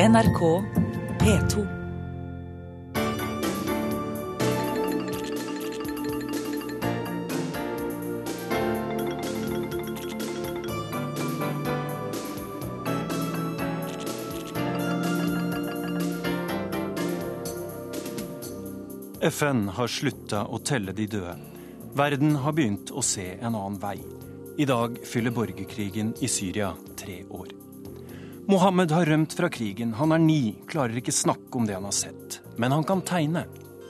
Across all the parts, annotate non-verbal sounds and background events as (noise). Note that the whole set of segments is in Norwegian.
NRK P2. FN har slutta å telle de døde. Verden har begynt å se en annen vei. I dag fyller borgerkrigen i Syria tre år. Mohammed har rømt fra krigen. Han er ni, klarer ikke snakke om det han har sett. Men han kan tegne.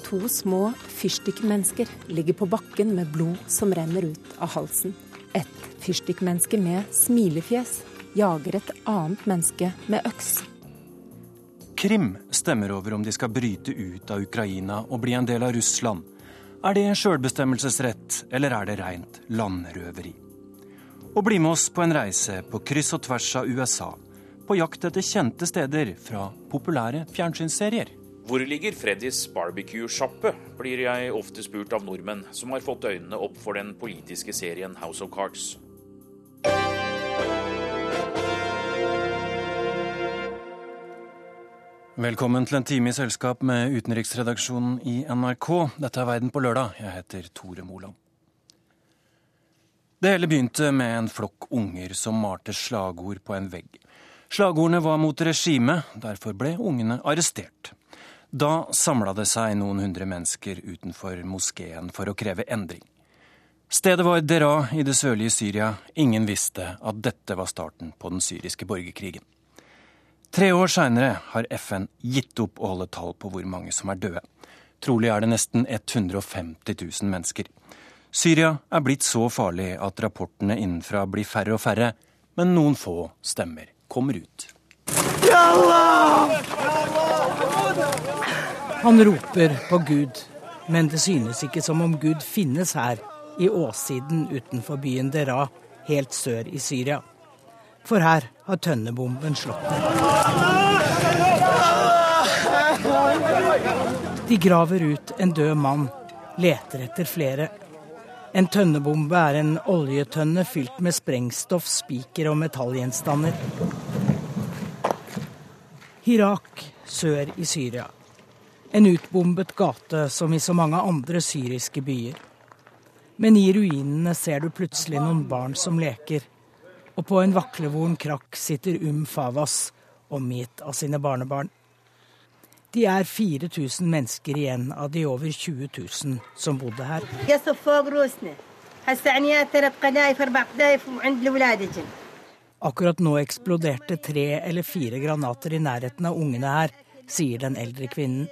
To små fyrstikkmennesker ligger på bakken med blod som renner ut av halsen. Et fyrstikkmenneske med smilefjes jager et annet menneske med øks. Krim stemmer over om de skal bryte ut av Ukraina og bli en del av Russland. Er det sjølbestemmelsesrett, eller er det rent landrøveri? Og bli med oss på en reise på kryss og tvers av USA, på jakt etter kjente steder fra populære fjernsynsserier. Hvor ligger Freddys barbecue-sjappe, blir jeg ofte spurt av nordmenn som har fått øynene opp for den politiske serien House of Cards. Velkommen til en time i selskap med utenriksredaksjonen i NRK. Dette er Verden på lørdag. Jeg heter Tore Moland. Det hele begynte med en flokk unger som malte slagord på en vegg. Slagordene var mot regimet, derfor ble ungene arrestert. Da samla det seg noen hundre mennesker utenfor moskeen for å kreve endring. Stedet var Dera i det sørlige Syria. Ingen visste at dette var starten på den syriske borgerkrigen. Tre år seinere har FN gitt opp å holde tall på hvor mange som er døde. Trolig er det nesten 150 000 mennesker. Syria er blitt så farlig at rapportene innenfra blir færre og færre, men noen få stemmer kommer ut. Han roper på Gud, men det synes ikke som om Gud finnes her, i åssiden utenfor byen Dera, helt sør i Syria. For her har tønnebomben slått ned. De graver ut en død mann, leter etter flere. En tønnebombe er en oljetønne fylt med sprengstoff, spiker og metallgjenstander. Hirak, sør i Syria. En utbombet gate som i så mange andre syriske byer. Men i ruinene ser du plutselig noen barn som leker. Og på en vaklevoren krakk sitter Um Favas, omgitt av sine barnebarn. De er 4000 mennesker igjen av de over 20 000 som bodde her. Akkurat nå eksploderte tre eller fire granater i nærheten av ungene her, sier den eldre kvinnen.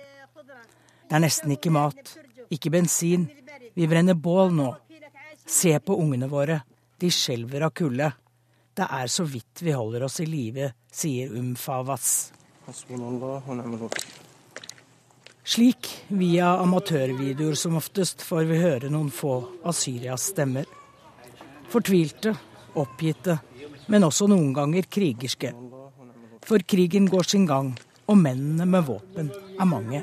Det er nesten ikke mat, ikke bensin. Vi brenner bål nå. Se på ungene våre, de skjelver av kulde. Det er så vidt vi holder oss i live, sier Um Favas. Slik, via amatørvideoer som oftest, får vi høre noen få av Syrias stemmer. Fortvilte, oppgitte, men også noen ganger krigerske. For krigen går sin gang, og mennene med våpen er mange.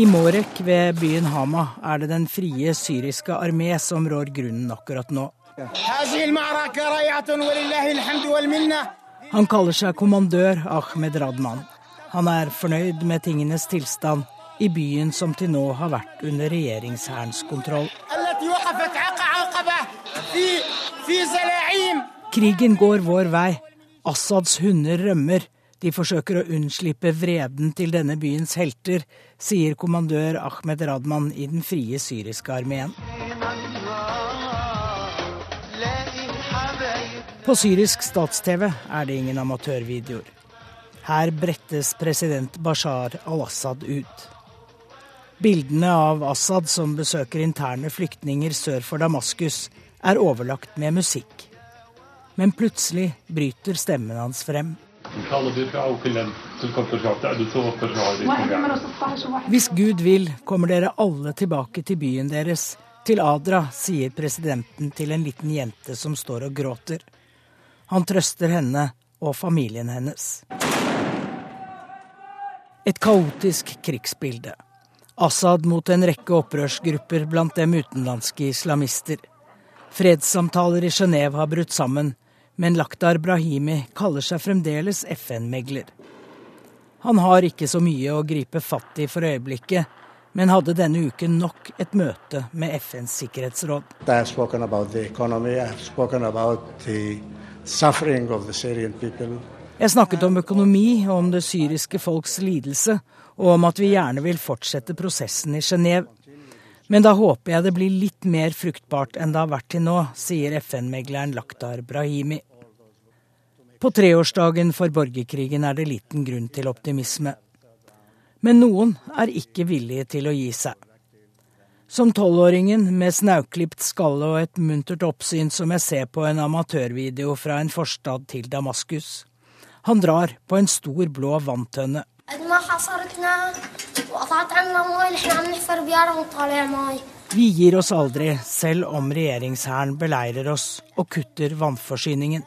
I Morek ved byen Hama er det Den frie syriske armé som rår grunnen akkurat nå. Han kaller seg kommandør Ahmed Radman. Han er fornøyd med tingenes tilstand i byen som til nå har vært under regjeringshærens kontroll. التي وقفت عق عقبة في في زلاعيم Krigen går vår vei. Assads hunder rømmer. De forsøker å unnslippe vreden til denne byens helter, sier kommandør Ahmed Radman i den frie syriske armeen. På syrisk stats-TV er det ingen amatørvideoer. Her brettes president Bashar al-Assad ut. Bildene av Assad som besøker interne flyktninger sør for Damaskus, er overlagt med musikk. Men plutselig bryter stemmen hans frem. Hvis Gud vil, kommer dere alle tilbake til byen deres, til Adra, sier presidenten til en liten jente som står og gråter. Han trøster henne og familien hennes. Et kaotisk krigsbilde. Assad mot en rekke opprørsgrupper, blant dem utenlandske islamister. Fredssamtaler i Genéve har brutt sammen, Men Lakhdar Brahimi kaller seg fremdeles FN-megler. Han har ikke så mye å gripe fatt i for øyeblikket, men hadde denne uken nok et møte med FNs sikkerhetsråd. Jeg snakket om økonomi om det syriske folks lidelse, og om at vi gjerne vil fortsette prosessen i Genéve. Men da håper jeg det blir litt mer fruktbart enn det har vært til nå, sier FN-megleren Lakhdar Brahimi. På treårsdagen for borgerkrigen er det liten grunn til optimisme. Men noen er ikke villige til å gi seg. Som tolvåringen med snauklipt skalle og et muntert oppsyn som jeg ser på en amatørvideo fra en forstad til Damaskus. Han drar på en stor blå vanntønne. Vi gir oss aldri, selv om regjeringshæren beleirer oss og kutter vannforsyningen.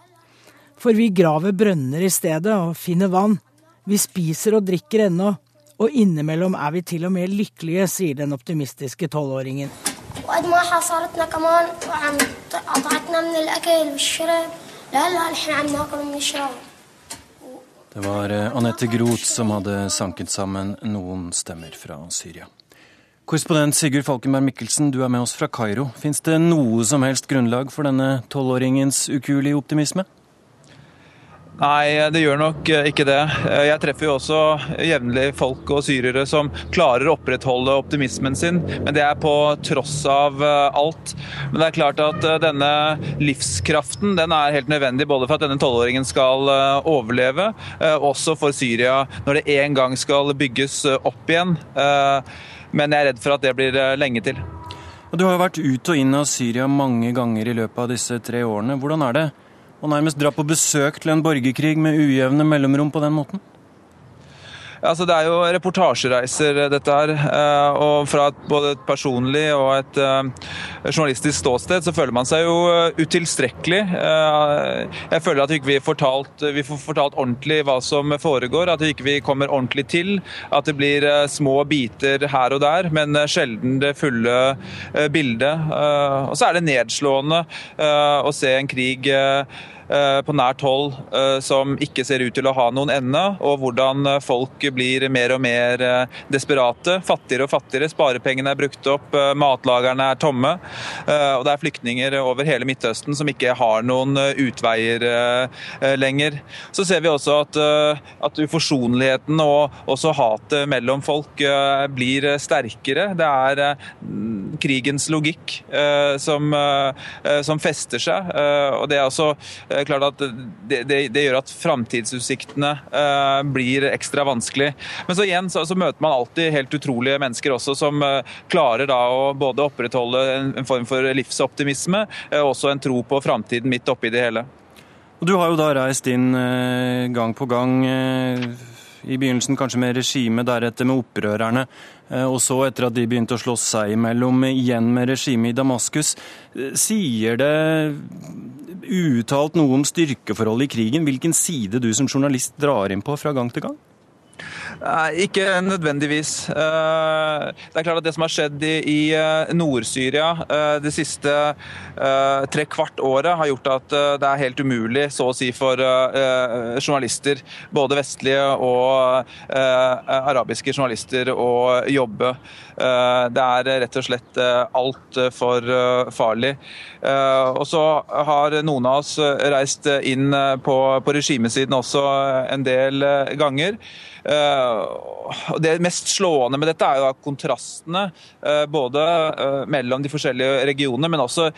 For vi graver brønner i stedet og finner vann. Vi spiser og drikker ennå. Og innimellom er vi til og med lykkelige, sier den optimistiske tolvåringen. Det var eh, Anette Groth som hadde sanket sammen noen stemmer fra Syria. Korrespondent Sigurd Falkenberg Mikkelsen, du er med oss fra Kairo. Fins det noe som helst grunnlag for denne tolvåringens ukuelige optimisme? Nei, det gjør nok eh, ikke det. Eh, jeg treffer jo også jevnlig folk og syrere som klarer å opprettholde optimismen sin, men det er på tross av eh, alt. Men det er klart at denne livskraften den er helt nødvendig både for at denne tolvåringen skal overleve, også for Syria når det en gang skal bygges opp igjen. Men jeg er redd for at det blir lenge til. Du har jo vært ut og inn av Syria mange ganger i løpet av disse tre årene. Hvordan er det og nærmest dra på besøk til en borgerkrig med ujevne mellomrom på den måten? Altså, det er jo reportasjereiser, dette her. Eh, og fra et, både et personlig og et uh, journalistisk ståsted så føler man seg jo eh, utilstrekkelig. Jeg føler at vi ikke får fortalt, vi får fortalt ordentlig hva som foregår, at vi ikke kommer ordentlig til. At det blir små biter her og der, men sjelden det fulle bildet. og så er det nedslående å se en krig Eh, på nært hold eh, som ikke ser ut til å ha noen ende, og hvordan eh, folk blir mer og mer desperate, fattigere og fattigere. Sparepengene er brukt opp, matlagerne er tomme. Og det er flyktninger over hele Midtøsten som ikke har noen utveier lenger. Så ser vi også at, at uforsonligheten og også hatet mellom folk blir sterkere. Det er krigens logikk som, som fester seg. Og det er også klart at det, det, det gjør at framtidsutsiktene uh, blir ekstra vanskelig. Men så igjen så, så, møter man alltid helt utrolige mennesker også, som uh, klarer da å både opprettholde en, en form for livsoptimisme og uh, også en tro på framtiden midt oppi det hele. Og Du har jo da reist inn gang på gang i begynnelsen kanskje med regimet, deretter med opprørerne. Eh, og så, etter at de begynte å slåss seg imellom, igjen med regimet i Damaskus. Eh, sier det uuttalt noe om styrkeforholdet i krigen? Hvilken side du som journalist drar inn på fra gang til gang? Ikke nødvendigvis. Eh, det er klart at det som har skjedd i eh, Nord-Syria eh, det siste tre kvart året, har gjort at det er helt umulig, så å si, for journalister, både vestlige og arabiske journalister, å jobbe. Det er rett og slett altfor farlig. Og så har noen av oss reist inn på, på regimesiden også en del ganger. Det mest slående med dette er jo kontrastene uh, både uh, mellom de forskjellige regionene, men også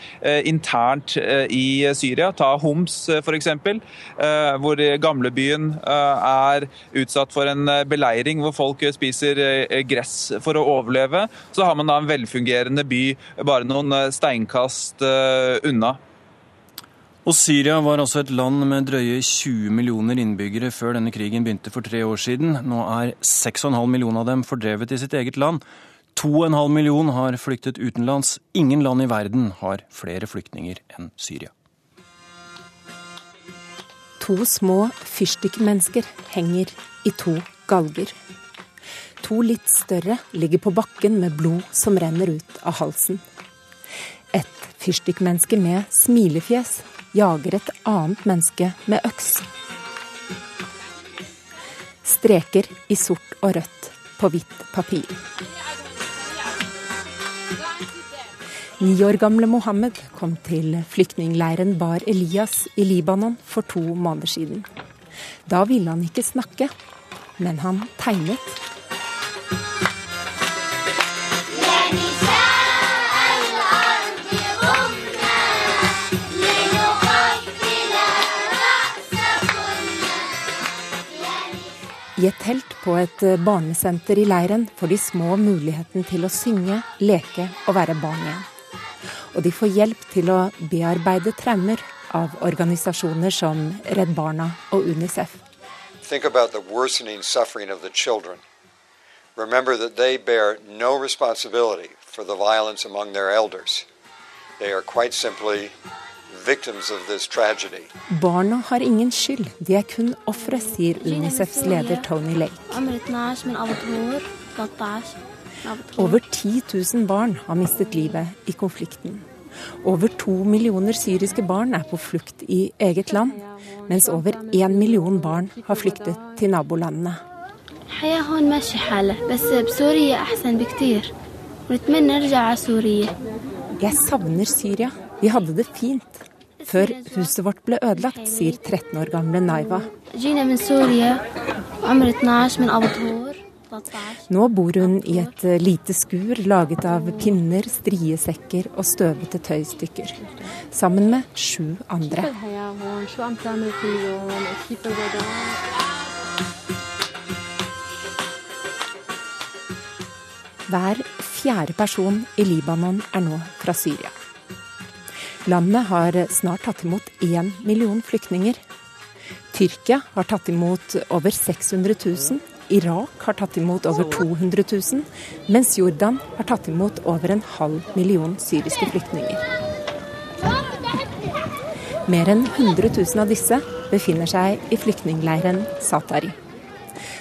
internt i Syria. Ta Homs f.eks., hvor gamlebyen er utsatt for en beleiring hvor folk spiser gress for å overleve. Så har man da en velfungerende by bare noen steinkast unna. Og Syria var altså et land med drøye 20 millioner innbyggere før denne krigen begynte for tre år siden. Nå er 6,5 millioner av dem fordrevet i sitt eget land. 2,5 millioner har flyktet utenlands. Ingen land i verden har flere flyktninger enn Syria. To små fyrstikkmennesker henger i to galger. To litt større ligger på bakken med blod som renner ut av halsen. Et fyrstikkmenneske med smilefjes jager et annet menneske med øks. Streker i sort og rødt på hvitt papir. Ni år gamle Mohammed kom til flyktningleiren Bar Elias i Libanon for to måneder siden. Da ville han ikke snakke, men han tegnet. I et telt på et barnesenter i leiren får de små muligheten til å synge, leke og være barn igjen. Og de får hjelp til å bearbeide traumer av organisasjoner som Redd Barna og Unicef. Think about the worsening suffering of the children. Remember that they bear no responsibility for the violence among their elders. They are quite simply victims of this tragedy. Barna har ingen skyld, de er kun ofre, sier Unicefs leder Tony Lake. Over 10 000 barn har mistet livet i konflikten. Over to millioner syriske barn er på flukt i eget land, mens over én million barn har flyktet til nabolandene. Jeg savner Syria. Vi hadde det fint før huset vårt ble ødelagt, sier 13 år gamle Naiva. Nå bor hun i et lite skur laget av pinner, striesekker og støvete tøystykker. Sammen med sju andre. Hver fjerde person i Libanon er nå fra Syria. Landet har snart tatt imot én million flyktninger. Tyrkia har tatt imot over 600 000. Irak har tatt imot over 200 000, mens Jordan har tatt imot over en halv million syriske flyktninger. Mer enn 100 000 av disse befinner seg i flyktningleiren Satari.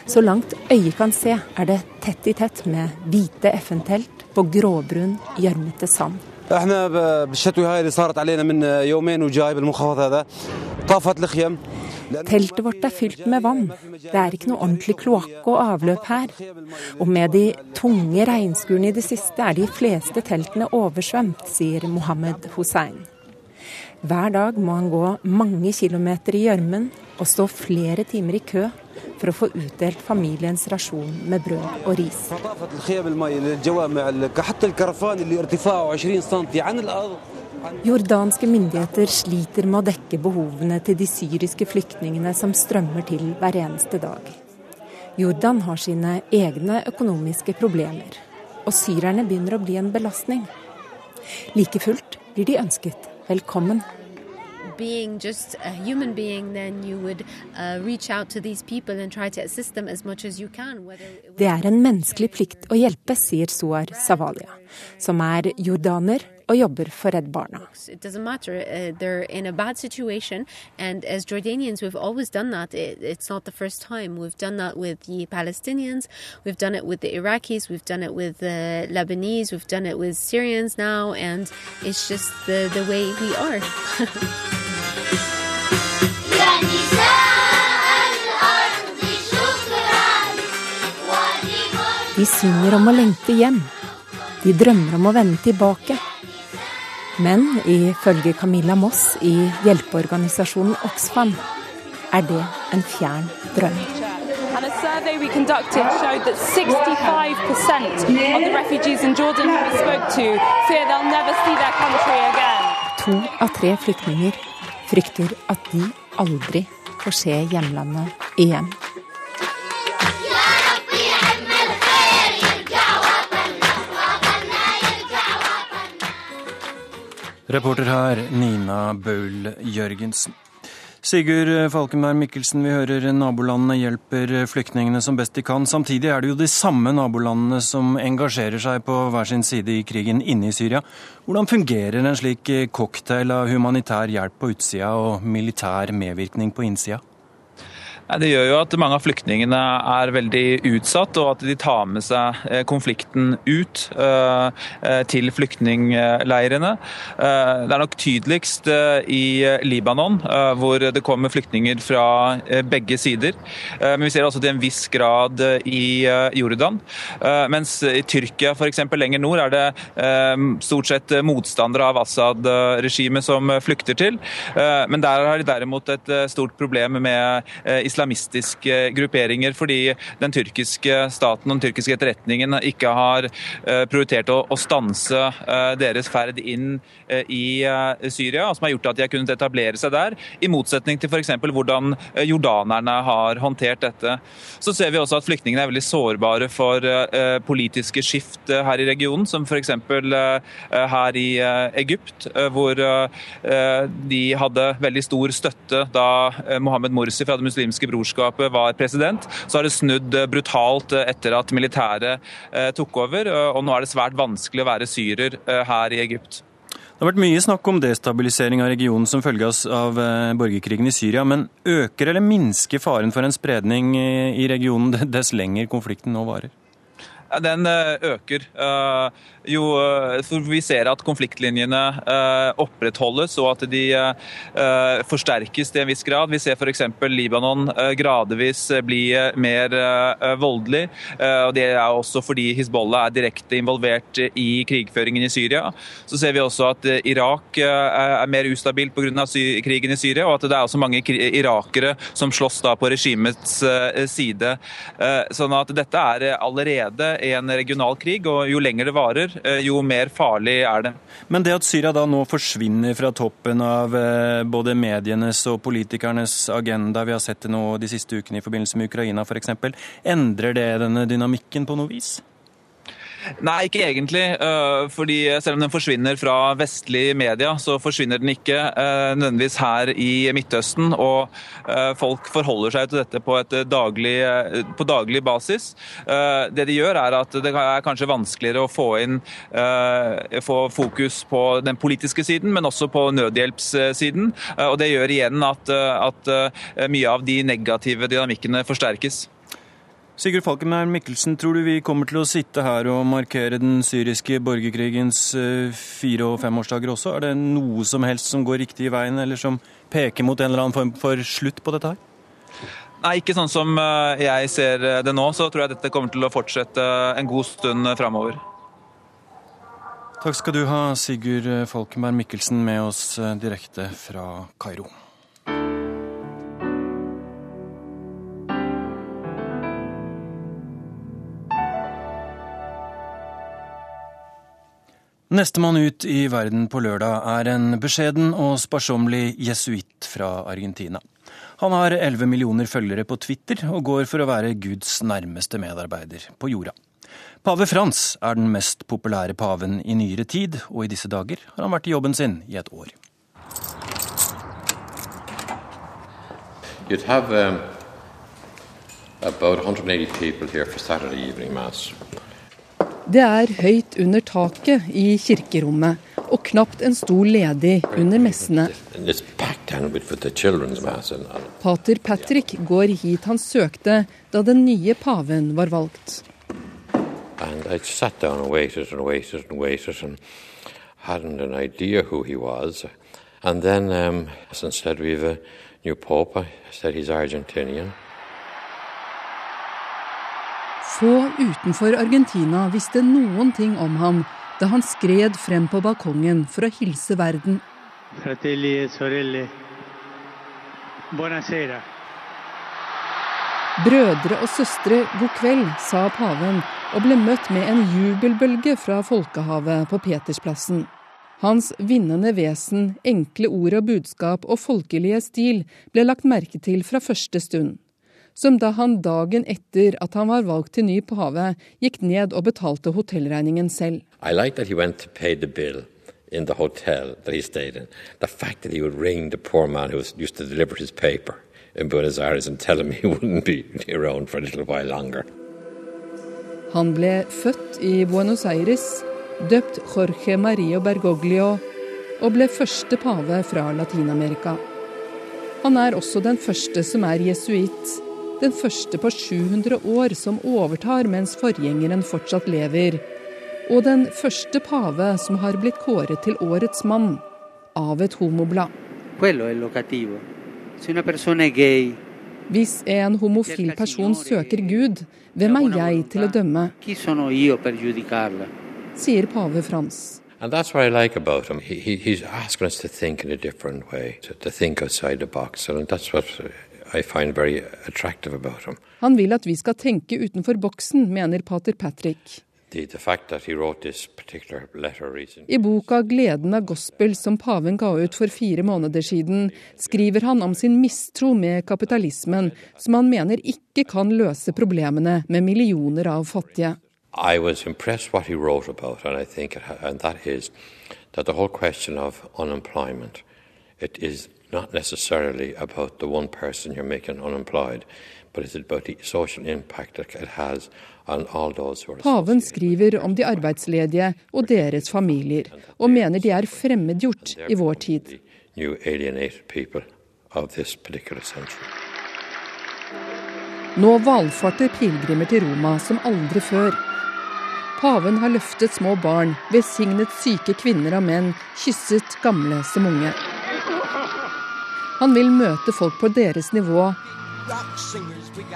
Så langt øyet kan se, er det tett i tett med hvite FN-telt på gråbrun, gjørmete sand. Teltet vårt er fylt med vann. Det er ikke noe ordentlig kloakk og avløp her. Og med de tunge regnskurene i det siste er de fleste teltene oversvømt, sier Mohammed Hussein. Hver dag må han gå mange kilometer i gjørmen og stå flere timer i kø for å få utdelt familiens rasjon med brød og ris. Jordanske myndigheter sliter med å dekke behovene til de syriske flyktningene som strømmer til hver eneste dag. Jordan har sine egne økonomiske problemer, og syrerne begynner å bli en belastning. Like fullt blir de ønsket velkommen being just a human being, then you would uh, reach out to these people and try to assist them as much as you can. Det er en menneskelig plikt å hjelpe, sier Suar Savalia, som er jordaner og jobber for Redd Barna. It doesn't matter. Uh, they're in a bad situation, and as Jordanians, we've always done that. It, it's not the first time. We've done that with the Palestinians, we've done it with the Iraqis, we've done it with the Lebanese, we've done it with Syrians now, and it's just the, the way we are. De synger om å lengte hjem. De drømmer om å vende tilbake. Men ifølge Camilla Moss i hjelpeorganisasjonen Oxfam er det en fjern drøm. And a survey we conducted showed that 65% of the refugees in Jordan who we spoke to fear they'll never see their country again. To av tre flyktninger frykter at de aldri får se hjemlandet igjen. Reporter her, Nina Baul Jørgensen. Sigurd Falkenberg Mikkelsen, vi hører nabolandene hjelper flyktningene som best de kan. Samtidig er det jo de samme nabolandene som engasjerer seg på hver sin side i krigen inne i Syria. Hvordan fungerer en slik cocktail av humanitær hjelp på utsida og militær medvirkning på innsida? Det gjør jo at mange av flyktningene er veldig utsatt, og at de tar med seg eh, konflikten ut uh, til flyktningleirene. Det er nok tydeligst i Libanon, hvor det kommer flyktninger fra begge sider. Men vi ser også til en viss grad i Jordan. Mens i Tyrkia f.eks. lenger nord er det stort sett motstandere av Assad-regimet som flykter til. Men der har de derimot et stort problem med islam islamistiske grupperinger fordi den tyrkiske staten og den tyrkiske etterretningen ikke har eh, prioritert å, stanse eh, deres ferd inn eh, i Syria, som har gjort at de har kunnet etablere seg der, i motsetning til f.eks. hvordan jordanerne har håndtert dette. Så ser vi også at flyktningene er veldig sårbare for politiske skift her i regionen, som f.eks. her i Egypt, hvor de hadde veldig stor støtte da Mohammed Morsi fra det muslimske muslimske brorskapet var president. Så har det snudd eh, brutalt eh, etter at militæret eh, tok over, og nå er det svært vanskelig å være syrer her i Egypt. Det har vært mye snakk om destabilisering av regionen som følge av borgerkrigen i Syria, men øker eller minsker faren for en spredning i regionen (laughs) dess lenger konflikten nå varer? Den øker. Jo, eh, for vi ser at konfliktlinjene eh, opprettholdes og at de eh, forsterkes til en viss grad. Vi ser f.eks. Libanon gradvis bli mer voldelig. og Det er også fordi Hizbollah er direkte involvert i krigføringen i Syria. Så ser vi også at Irak er mer ustabilt pga. krigen i Syria, og at det er også mange irakere som slåss da på regimets side. Sånn at dette er allerede en regional krig, og jo lenger det varer, Eh, jo mer farlig er det. Men det at Syria da nå forsvinner fra toppen av eh, både medienes og politikernes agenda, vi har sett det nå de siste ukene i forbindelse med Ukraina f.eks., endrer det denne dynamikken på noe vis? Nei, ikke egentlig. Øh, fordi selv om den forsvinner fra vestlige media, så forsvinner den ikke øh, nødvendigvis her i Midtøsten. Og øh, folk forholder seg til dette på, daglig, på daglig basis. Det de gjør, er at det er kanskje vanskeligere å få inn få fokus på den politiske siden, men også på nødhjelpssiden. Og det gjør igjen at, at mye av de negative dynamikkene forsterkes. Sigurd Falkenberg Mikkelsen, tror du vi kommer til å sitte her og markere den syriske borgerkrigens eh, fire- og femårsdager også? Er det noe som helst som går riktig i veien, eller som peker mot en eller annen form for slutt på dette her? Nei, ikke sånn som eh, jeg ser det nå. Så tror jeg dette kommer til å fortsette en god stund framover. Takk skal du ha, Sigurd Falkenberg Mikkelsen, med oss eh, direkte fra Kairo. Nestemann ut i verden på lørdag er en beskjeden og sparsommelig jesuitt fra Argentina. Han har 11 millioner følgere på Twitter og går for å være Guds nærmeste medarbeider på jorda. Pave Frans er den mest populære paven i nyere tid, og i disse dager har han vært i jobben sin i et år. You'd have um, about 180 people here for Saturday evening mass. Det er høyt under taket i kirkerommet, og knapt en stol ledig under messene. Pater Patrick går hit han søkte da den nye paven var valgt. Hadn't an idea who he was. And then um, instead we have a new pope. I said he's Argentinian. Få utenfor Argentina visste noen ting om ham da han skred frem på balkongen for å hilse verden. E Brødre og søstre, god kveld, sa paven, og ble møtt med en jubelbølge fra folkehavet på Petersplassen. Hans vinnende vesen, enkle ord og budskap og folkelige stil ble lagt merke til fra første stund som da han dagen etter at han var valgt til ny pave, gikk ned og betalte hotellregningen selv. I like that he went to pay the bill in the hotel that he stayed in. The fact that he would ring the poor man who used to deliver his paper in Buenos Aires and tell him he (laughs) wouldn't be around for a little while longer. Han ble født i Buenos Aires, døpt Jorge Mario Bergoglio og ble første pave fra Latin-Amerika. Han er også den første som er jesuitt. Den første på 700 år som overtar mens forgjengeren fortsatt lever. Og den første pave som har blitt kåret til årets mann av et homoblad. Hvis en homofil person søker Gud, hvem er jeg til å dømme? sier pave Frans. And that's what I like about him. He, he, he's asking us to think in a different way, to, to think outside the box. And that's what I find very attractive about him. Han vil at vi skal tenke utenfor boksen, mener pater Patrick. The, the fact that he wrote this particular letter recently. I boka 'Gleden av gospel', som paven ga ut for fire måneder siden, skriver han om sin mistro med kapitalismen, som han mener ikke kan løse problemene med millioner av fattige. I was impressed what he wrote about, and I think, and that is that the whole question of unemployment, it is not necessarily about the one person you're making unemployed, but it's about the social impact that it has on all those who are Paven skriver om de arbeidsledige og deres familier, og mener de er fremmedgjort i vår tid. new alienated people of this particular century. Nå valfarter pilegrimer til Roma som aldri før. Paven har løftet små barn, besignet syke kvinner og menn, kysset gamle som unge. Han vil møte folk på deres nivå.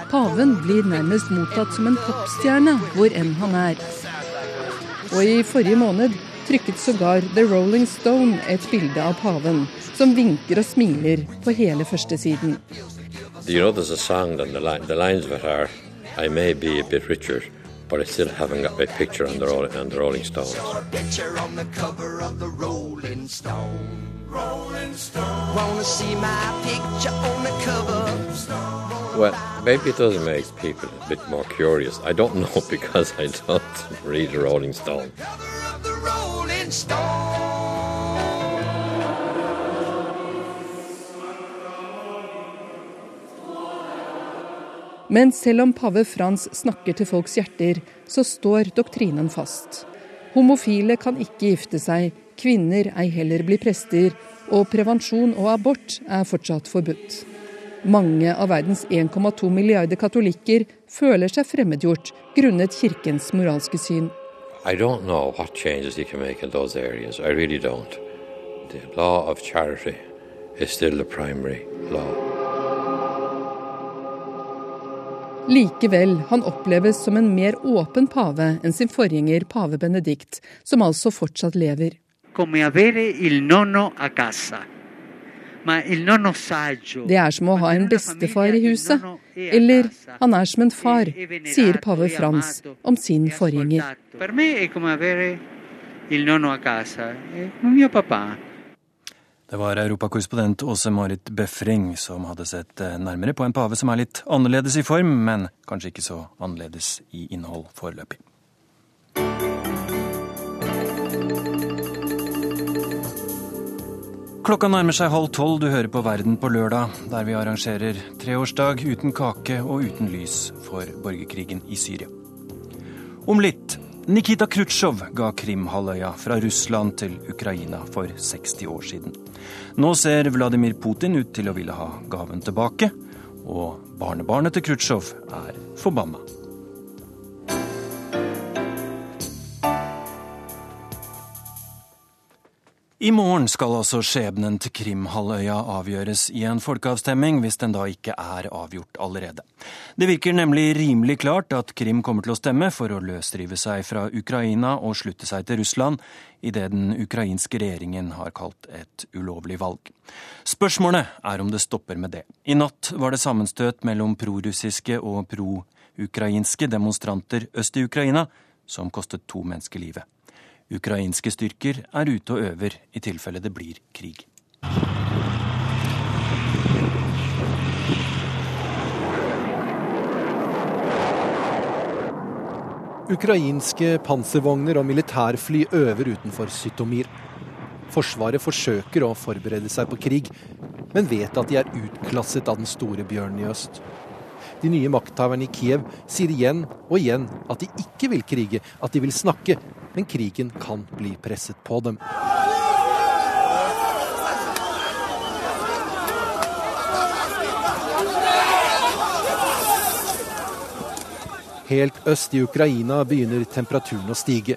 Paven blir nærmest mottatt som en popstjerne hvor enn han er. Og i forrige måned trykket sågar The Rolling Stone et bilde av paven, som vinker og smiler på hele førstesiden. You know, there's a song, and the, line, the lines of it are, I may be a bit richer, but I still haven't got my picture on the, on the Rolling Stones. Well, maybe it does make people a bit more curious. I don't know (laughs) because I don't read Rolling Stone. Men selv om pave Frans snakker til folks hjerter, så står doktrinen fast. Homofile kan ikke gifte seg, kvinner ei heller bli prester, og prevensjon og abort er fortsatt forbudt. Mange av verdens 1,2 milliarder katolikker føler seg fremmedgjort grunnet kirkens moralske syn. I don't know what changes you can make in those areas. I really don't. The law of charity is still the primary law. Likevel, han oppleves som en mer åpen pave enn sin forgjenger pave Benedikt, som altså fortsatt lever. Come avere il nonno a casa. Ma il nonno saggio. Det er som å ha en bestefar i huset, eller han er som en far, sier pave Frans om sin forgjenger. Per me è come avere il nonno a casa, è come mio papà. Det var europakorrespondent Åse Marit Befring som hadde sett eh, nærmere på en pave som er litt annerledes i form, men kanskje ikke så annerledes i innhold foreløpig. Klokka nærmer seg halv tolv, du hører på Verden på lørdag, der vi arrangerer treårsdag uten kake og uten lys for borgerkrigen i Syria. Om litt Nikita Khrusjtsjov ga Krimhalvøya fra Russland til Ukraina for 60 år siden. Nå ser Vladimir Putin ut til å ville ha gaven tilbake, og barnebarnet til Khrusjtsjov er forbanna. I morgen skal altså skjebnen til Krimhalvøya avgjøres i en folkeavstemning, hvis den da ikke er avgjort allerede. Det virker nemlig rimelig klart at Krim kommer til å stemme for å løsrive seg fra Ukraina og slutte seg til Russland, i det den ukrainske regjeringen har kalt et ulovlig valg. Spørsmålet er om det stopper med det. I natt var det sammenstøt mellom prorussiske og pro-ukrainske demonstranter øst i Ukraina, som kostet to mennesker livet. Ukrainske styrker er ute og øver i tilfelle det blir krig. Ukrainske panservogner og militærfly øver utenfor Sytomir. Forsvaret forsøker å forberede seg på krig, men vet at de er utklasset av den store bjørnen i øst. De nye makthaverne i Kiev sier igjen og igjen at de ikke vil krige, at de vil snakke, men krigen kan bli presset på dem. Helt øst i Ukraina begynner temperaturen å stige.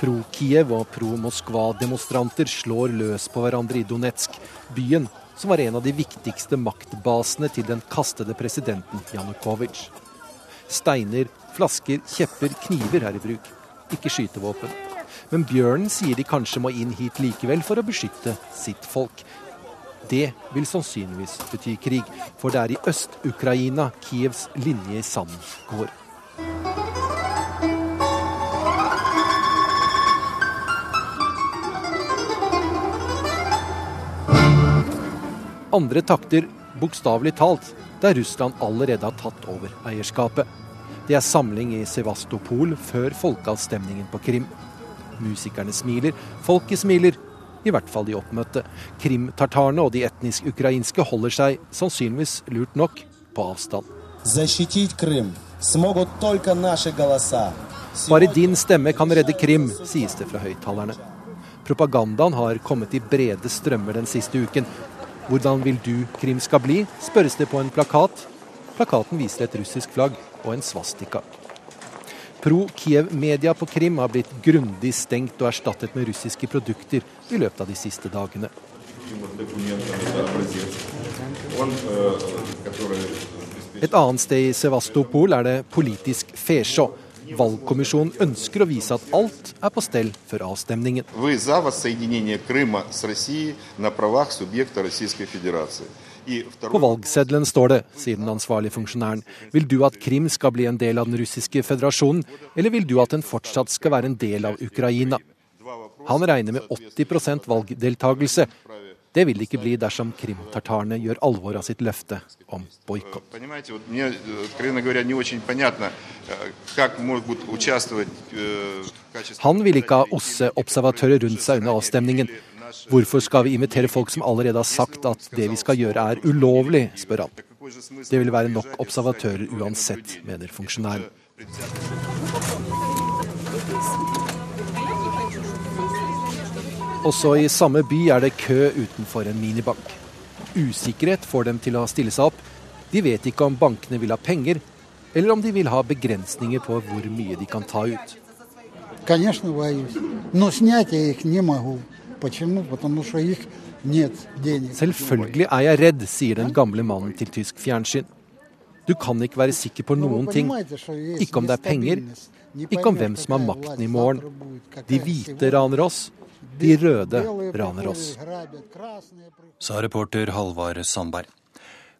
Pro-Kiev og pro-Moskva-demonstranter slår løs på hverandre i Donetsk, byen som var en av de viktigste maktbasene til den kastede presidenten Janukovitsj. Steiner, flasker, kjepper, kniver er i bruk ikke skytevåpen. Men bjørnen sier de kanskje må inn hit likevel for å beskytte sitt folk. Det vil sannsynligvis bety krig, for det er i Øst-Ukraina Kievs linje i sanden går. Andre takter bokstavelig talt der Russland allerede har tatt over eierskapet. Det er samling i Sevastopol før folkeavstemningen på Krim. Musikerne smiler, folket smiler, i hvert fall de oppmøtte. Krimtartarene og de etnisk ukrainske holder seg, sannsynligvis lurt nok, på avstand. Bare din stemme kan redde Krim, sies det fra høyttalerne. Propagandaen har kommet i brede strømmer den siste uken, hvordan vil du Krim skal bli, spørres det på en plakat. Plakaten viser et russisk flagg og en svastika. Pro-Kiev-media på Krim har blitt grundig stengt og erstattet med russiske produkter i løpet av de siste dagene. Et annet sted i Sevastopol er det politisk fesjå. Valgkommisjonen ønsker å vise at alt er på stell før avstemningen. På valgseddelen står det, sier den ansvarlige funksjonæren, vil du at Krim skal bli en del av den russiske føderasjonen, eller vil du at den fortsatt skal være en del av Ukraina? Han regner med 80% valgdeltagelse, det vil det ikke bli dersom krimtartarene gjør alvor av sitt løfte om boikott. Han vil ikke ha OSSE-observatører rundt seg under avstemningen. Hvorfor skal vi invitere folk som allerede har sagt at det vi skal gjøre er ulovlig, spør han. Det vil være nok observatører uansett, mener funksjonæren. Også i samme by er det kø utenfor en minibank. Usikkerhet får dem til å stille seg opp. De vet ikke om bankene vil ha penger, eller om de vil ha begrensninger på hvor mye de kan ta ut. Selvfølgelig er jeg redd, sier den gamle mannen til tysk fjernsyn. Du kan ikke være sikker på noen ting. Ikke om det er penger, ikke om hvem som har makten i morgen. De hvite raner oss, de røde raner oss. Sa reporter Halvard Sandberg.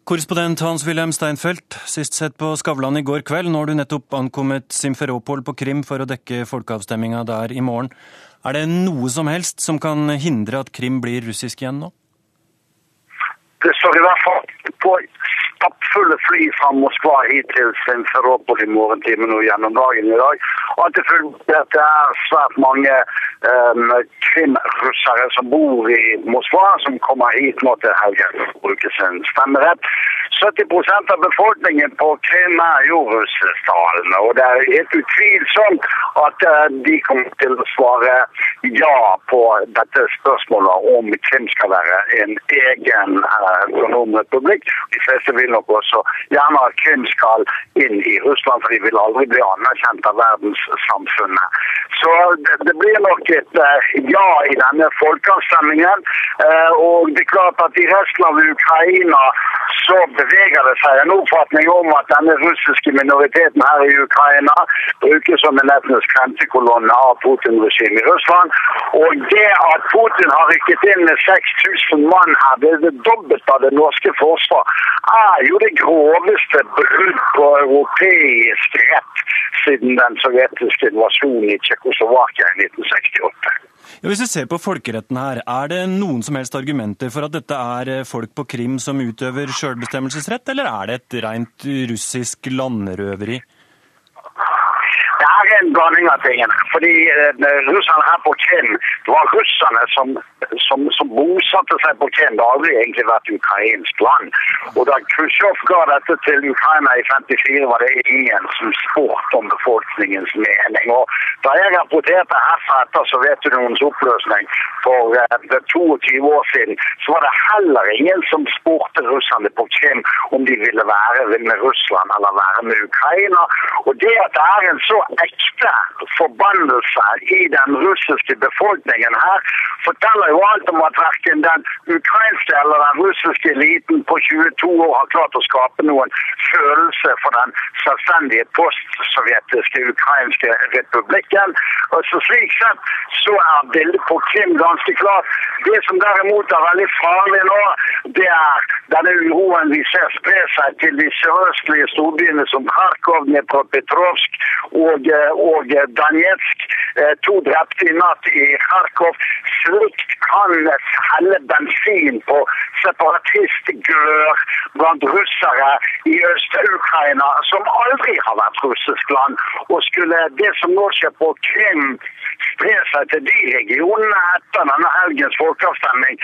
Korrespondent Hans-Wilhelm Steinfeld, sist sett på Skavlan i går kveld. Nå har du nettopp ankommet Simferopol på Krim for å dekke folkeavstemminga der i morgen. Er det noe som helst som kan hindre at Krim blir russisk igjen nå? Det står i hvert fall på stappfulle fly fra Moskva hit til Simferopol i morgentimene og gjennom dagen i dag. Og at det er svært mange um, krimrussere som bor i Moskva, som kommer hit nå til helgen for å bruke sin stemmerett. 70 av befolkningen på Krim er jo russisktalende, og det er helt utvilsomt at uh, de kommer til å svare ja på dette spørsmålet om Krim skal være en egen uh, republikk. De fleste vil nok også gjerne at Krim skal inn i Russland, for de vil aldri bli anerkjent av verdenssamfunnet. Så det blir nok et uh, ja i denne folkeavstemningen. Og det er klart at i resten av Ukraina så beveger det seg en oppfatning om at denne russiske minoriteten her i Ukraina brukes som en etnisk grensekolonne av Putin-regimet i Russland. Og det at Putin har rykket inn med 6000 mann her, det er det dobbelte av det norske forsvar, er jo det groveste brudd på europeisk rett siden den sovjetiske invasjonen i Tsjekkoslovakia i 1968. Ja, hvis vi ser på folkeretten her, er det noen som helst argumenter for at dette er eh, folk på Krim som utøver sjølbestemmelsesrett, eller er det et rent russisk landrøveri? En blanding av tingene. Fordi eh, russerne her på Krim, det var russerne som, som, som bosatte seg på Krim. Det har aldri egentlig vært ukrainsk land. Og da Khrusjtsjov ga dette til Ukraina i 54, var det ingen som spurte om befolkningens mening. Og da jeg rapporterte herfra etter Sovjetunionens oppløsning for eh, 22 år siden, så var det heller ingen som spurte russerne på Krim om de ville være med Russland eller være med Ukraina. Og det at det er en så ekte forbannelse i den russiske befolkningen her, forteller jo alt om at verken den ukrainske eller den russiske eliten på 22 år har klart å skape noen følelse for den selvstendige postsovjetiske ukrainske republikken. Og så Slik sett så er bildet på Krim ganske klart. Det som derimot er veldig farlig nå, det er denne uroen vi ser spre seg til de sørøstlige storbyene som Kharkov, Dnepropetrovsk og, og Danetsk. To drepte i natt i Kharkov. Slikt kan helle bensin på separatistglør blant russere i Øst-Ukraina, som aldri har vært russisk land. Og skulle det som nå skjer på Krim spre seg til de regionene etter denne helgens folkeavstemning,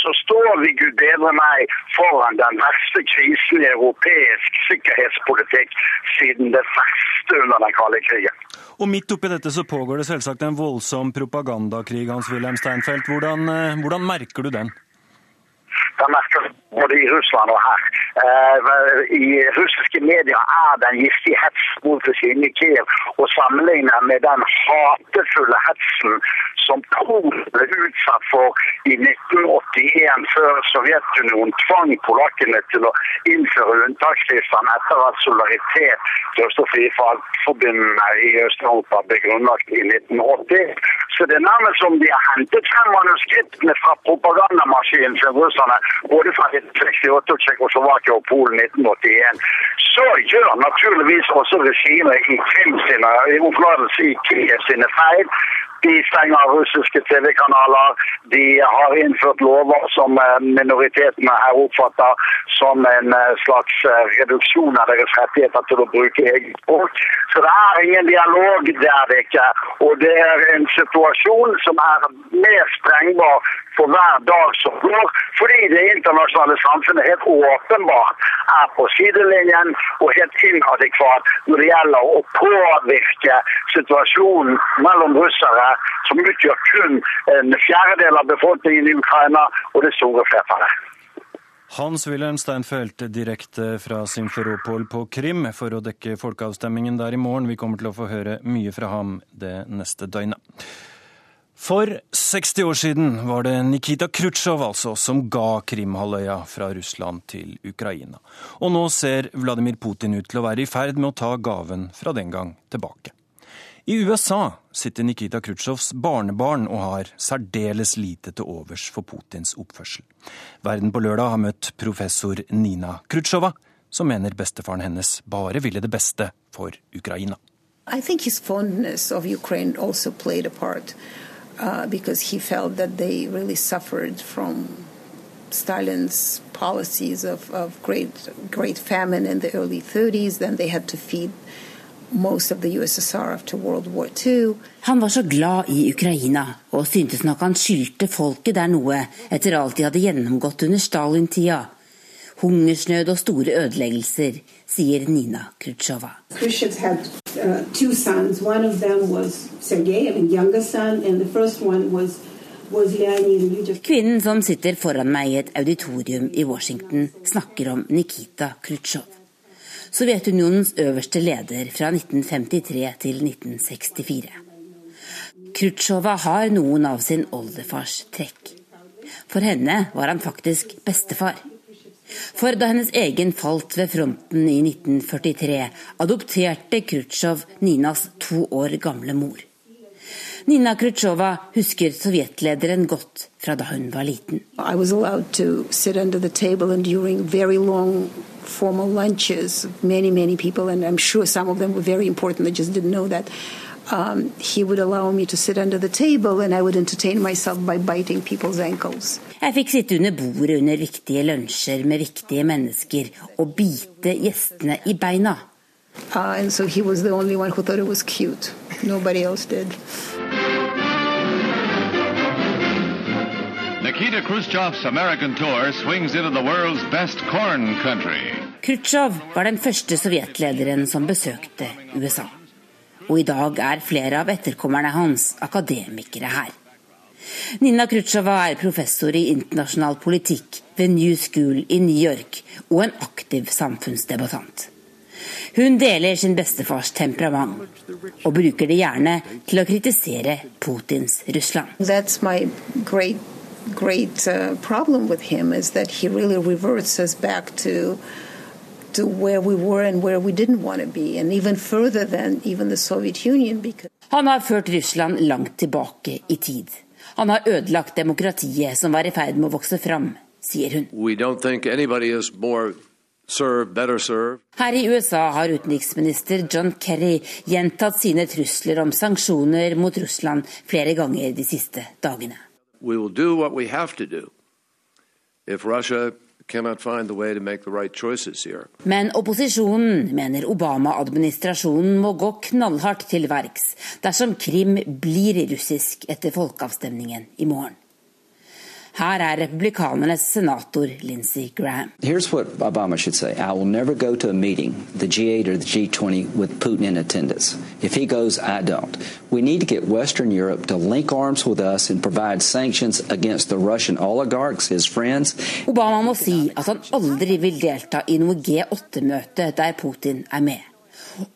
så står vi gud bedre meg foran den verste krisen i europeisk sikkerhetspolitikk siden det verste under den kalde krigen. Og midt oppi dette så pågår det selvsagt en voldsom propagandakrig, Hans-Wilhelm Steinfeld. Hvordan, hvordan merker du den? Den merker både i Russland og her. I russiske medier er den giftige hets mot regimet i Kiev å sammenligne med den hatefulle hetsen som Polen ble utsatt for i 1981, før Sovjetunionen tvang polakkene til å innføre unntakstilstand etter at solidaritet til Øst- og Friforbundene i Øst-Europa ble grunnlagt i 1980. Så det er nærmest som de har hentet frem manuskriptene fra propagandamaskinen til russerne, både fra 1968 og Tsjekkoslovakia og Polen 1981. Så gjør naturligvis også regimet i Krim sine, i Kiev sine feil. De stenger russiske TV-kanaler. De har innført lover som minoritetene her oppfatter som en slags reduksjon av deres rettigheter til å bruke eget språk. Så det er ingen dialog, det er det ikke. Og det er en situasjon som er mer sprengbar for hver dag som går, fordi det internasjonale samfunnet helt åpenbart er på sidelinjen og helt inadekvat når det gjelder å påvirke situasjonen mellom russere, som utgjør kun en fjerdedel av befolkningen i Ukraina, og det store flertallet. Hans-Wilhelm Steinfeld direkte fra Simferopol på Krim for å dekke folkeavstemningen der i morgen. Vi kommer til å få høre mye fra ham det neste døgnet. For 60 år siden var det Nikita Khrusjtsjov altså som ga Krimhalvøya fra Russland til Ukraina. Og nå ser Vladimir Putin ut til å være i ferd med å ta gaven fra den gang tilbake. I USA sitter Nikita Khrusjtsjovs barnebarn og har særdeles lite til overs for Putins oppførsel. Verden på lørdag har møtt professor Nina Khrusjtsjova, som mener bestefaren hennes bare ville det beste for Ukraina. I think his fondness of Ukraine also played a part. Uh, because he felt that they really suffered from Stalin's policies of, of great, great famine in the early 30s. Then they had to feed Han var så glad i Ukraina, og syntes nok han skyldte folket der noe etter alt de hadde gjennomgått under Stalin-tida. Hungersnød og store ødeleggelser, sier Nina Khrusjtsjova. Uh, two sons. One of them was Sergei, I mean, younger son, and the first one was was Leonid. Just... Kvinnen som sitter foran meg i et auditorium i Washington, snakker om Nikita Khrusjtsjov. Sovjetunionens øverste leder fra 1953 til 1964. Khrusjtsjova har noen av sin oldefars trekk. For henne var han faktisk bestefar. For da hennes egen falt ved fronten i 1943, adopterte Khrusjtsjov Ninas to år gamle mor. Nina Khrusjtsjova husker sovjetlederen godt fra da hun var liten. I was allowed to sit under the table and during very long formal lunches, many, many people, and I'm sure some of them were very important, they just didn't know that. Um, he would allow me to sit under the table and I would entertain myself by biting people's ankles. Jeg fikk sitte under bordet under viktige lunsjer med viktige mennesker og bite gjestene i beina. Uh, and so he was the only one who thought it was cute. Nobody else did. Nikita Khrushchev's American tour swings into the world's best corn country. Khrusjtsjov var den første sovjetlederen som besøkte USA. Og i dag er flere av etterkommerne hans akademikere her. Nina Khrusjtsjova er professor i internasjonal politikk ved New School i New York og en aktiv samfunnsdebattant. Hun deler sin bestefars temperament, og bruker det gjerne til å kritisere Putins Russland. Great, great uh, problem with him is that he really reverts us back to to where we were and where we didn't want to be, and even further than even the Soviet Union. Because Han har ført Russland langt tilbake i tid. Han har ødelagt demokratiet som var i ferd med å vokse fram, sier hun. We don't think anybody is more her i USA har utenriksminister John Kerry gjentatt sine trusler om sanksjoner mot Russland flere ganger de siste dagene. Men opposisjonen mener Obama-administrasjonen må gå knallhardt til verks dersom Krim blir russisk etter folkeavstemningen i morgen. Her er republikanernes senator Lindsey Graham. Obama should say. I will never go to a meeting, the G8 or the G20, with Putin in attendance. If he goes, I don't. We need to get Western Europe to link arms with us and provide sanctions against the Russian oligarchs, his friends. Obama må si at han aldri vil delta i noe G8-møte der Putin er med.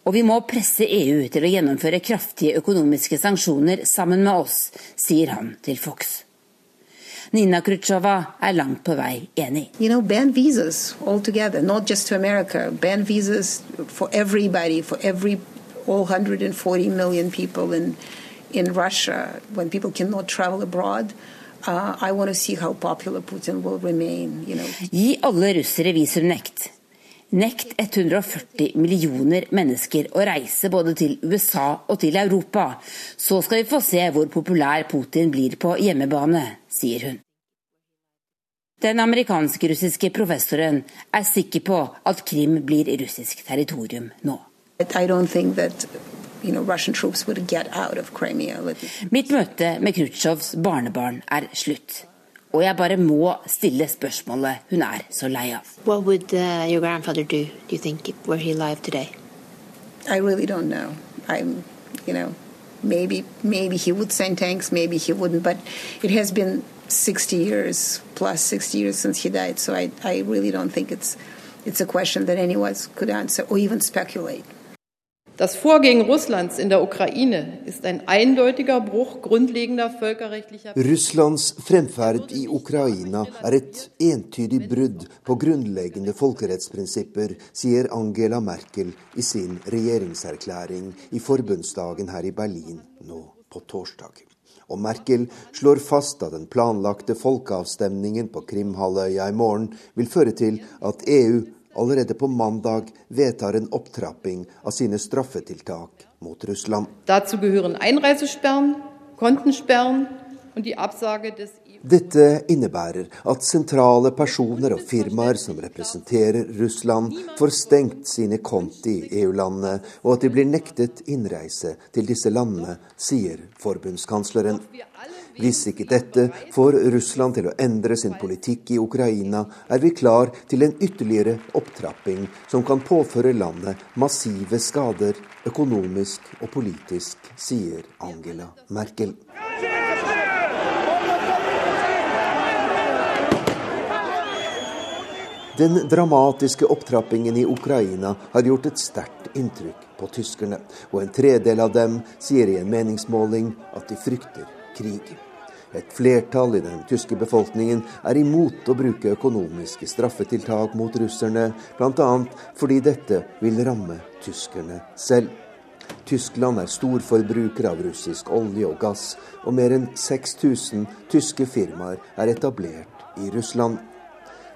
Og vi må presse EU til å gjennomføre kraftige økonomiske sanksjoner sammen med oss, sier han til Fox. Nina Khrusjtsjova er langt på vei enig. You know, ban visas altogether, not just to America. Ban visas for everybody, for every all 140 million people in in Russia. When people cannot travel abroad. Uh, I want to see how popular Putin will remain, you know. Gi alle russere visumnekt. Nekt 140 millioner mennesker å reise både til USA og til Europa. Så skal vi få se hvor populær Putin blir på hjemmebane, sier hun. Den amerikansk-russiske professoren er sikker på at Krim blir russisk territorium nå. Mitt møte med Khrusjtsjovs barnebarn er slutt. Og jeg bare må stille spørsmålet hun er så lei av. Hva ville uh, din grandfather do, do you think, were he alive today? I dag? Jeg vet I'm, you know, maybe maybe he would send tanks, maybe he wouldn't. But it has been 60 years plus 60 years since he died, so I, I really don't think it's it's a question that anyone could answer or even speculate. Das Vorgehen Russlands in der Ukraine ist ein eindeutiger Bruch grundlegender völkerrechtlicher Russlands fremferd i Ukraina er et entydig brudd på grunnleggende folkerettsprinsipper, sier Angela Merkel i sin regjeringserklæring i forbundsdagen her i Berlin nå på torsdag. Og Merkel slår fast at den planlagte folkeavstemningen på Krimhalvøya i morgen vil føre til at EU allerede på mandag vedtar en opptrapping av sine straffetiltak mot Russland. Dette innebærer at sentrale personer og firmaer som representerer Russland, får stengt sine konti i EU-landene, og at de blir nektet innreise til disse landene, sier forbundskansleren. Hvis ikke dette får Russland til å endre sin politikk i Ukraina, er vi klar til en ytterligere opptrapping som kan påføre landet massive skader økonomisk og politisk, sier Angela Merkel. Den dramatiske opptrappingen i Ukraina har gjort et sterkt inntrykk på tyskerne, og en tredel av dem sier i en meningsmåling at de frykter krig. Et flertall i den tyske befolkningen er imot å bruke økonomiske straffetiltak mot russerne, bl.a. fordi dette vil ramme tyskerne selv. Tyskland er storforbruker av russisk olje og gass, og mer enn 6000 tyske firmaer er etablert i Russland.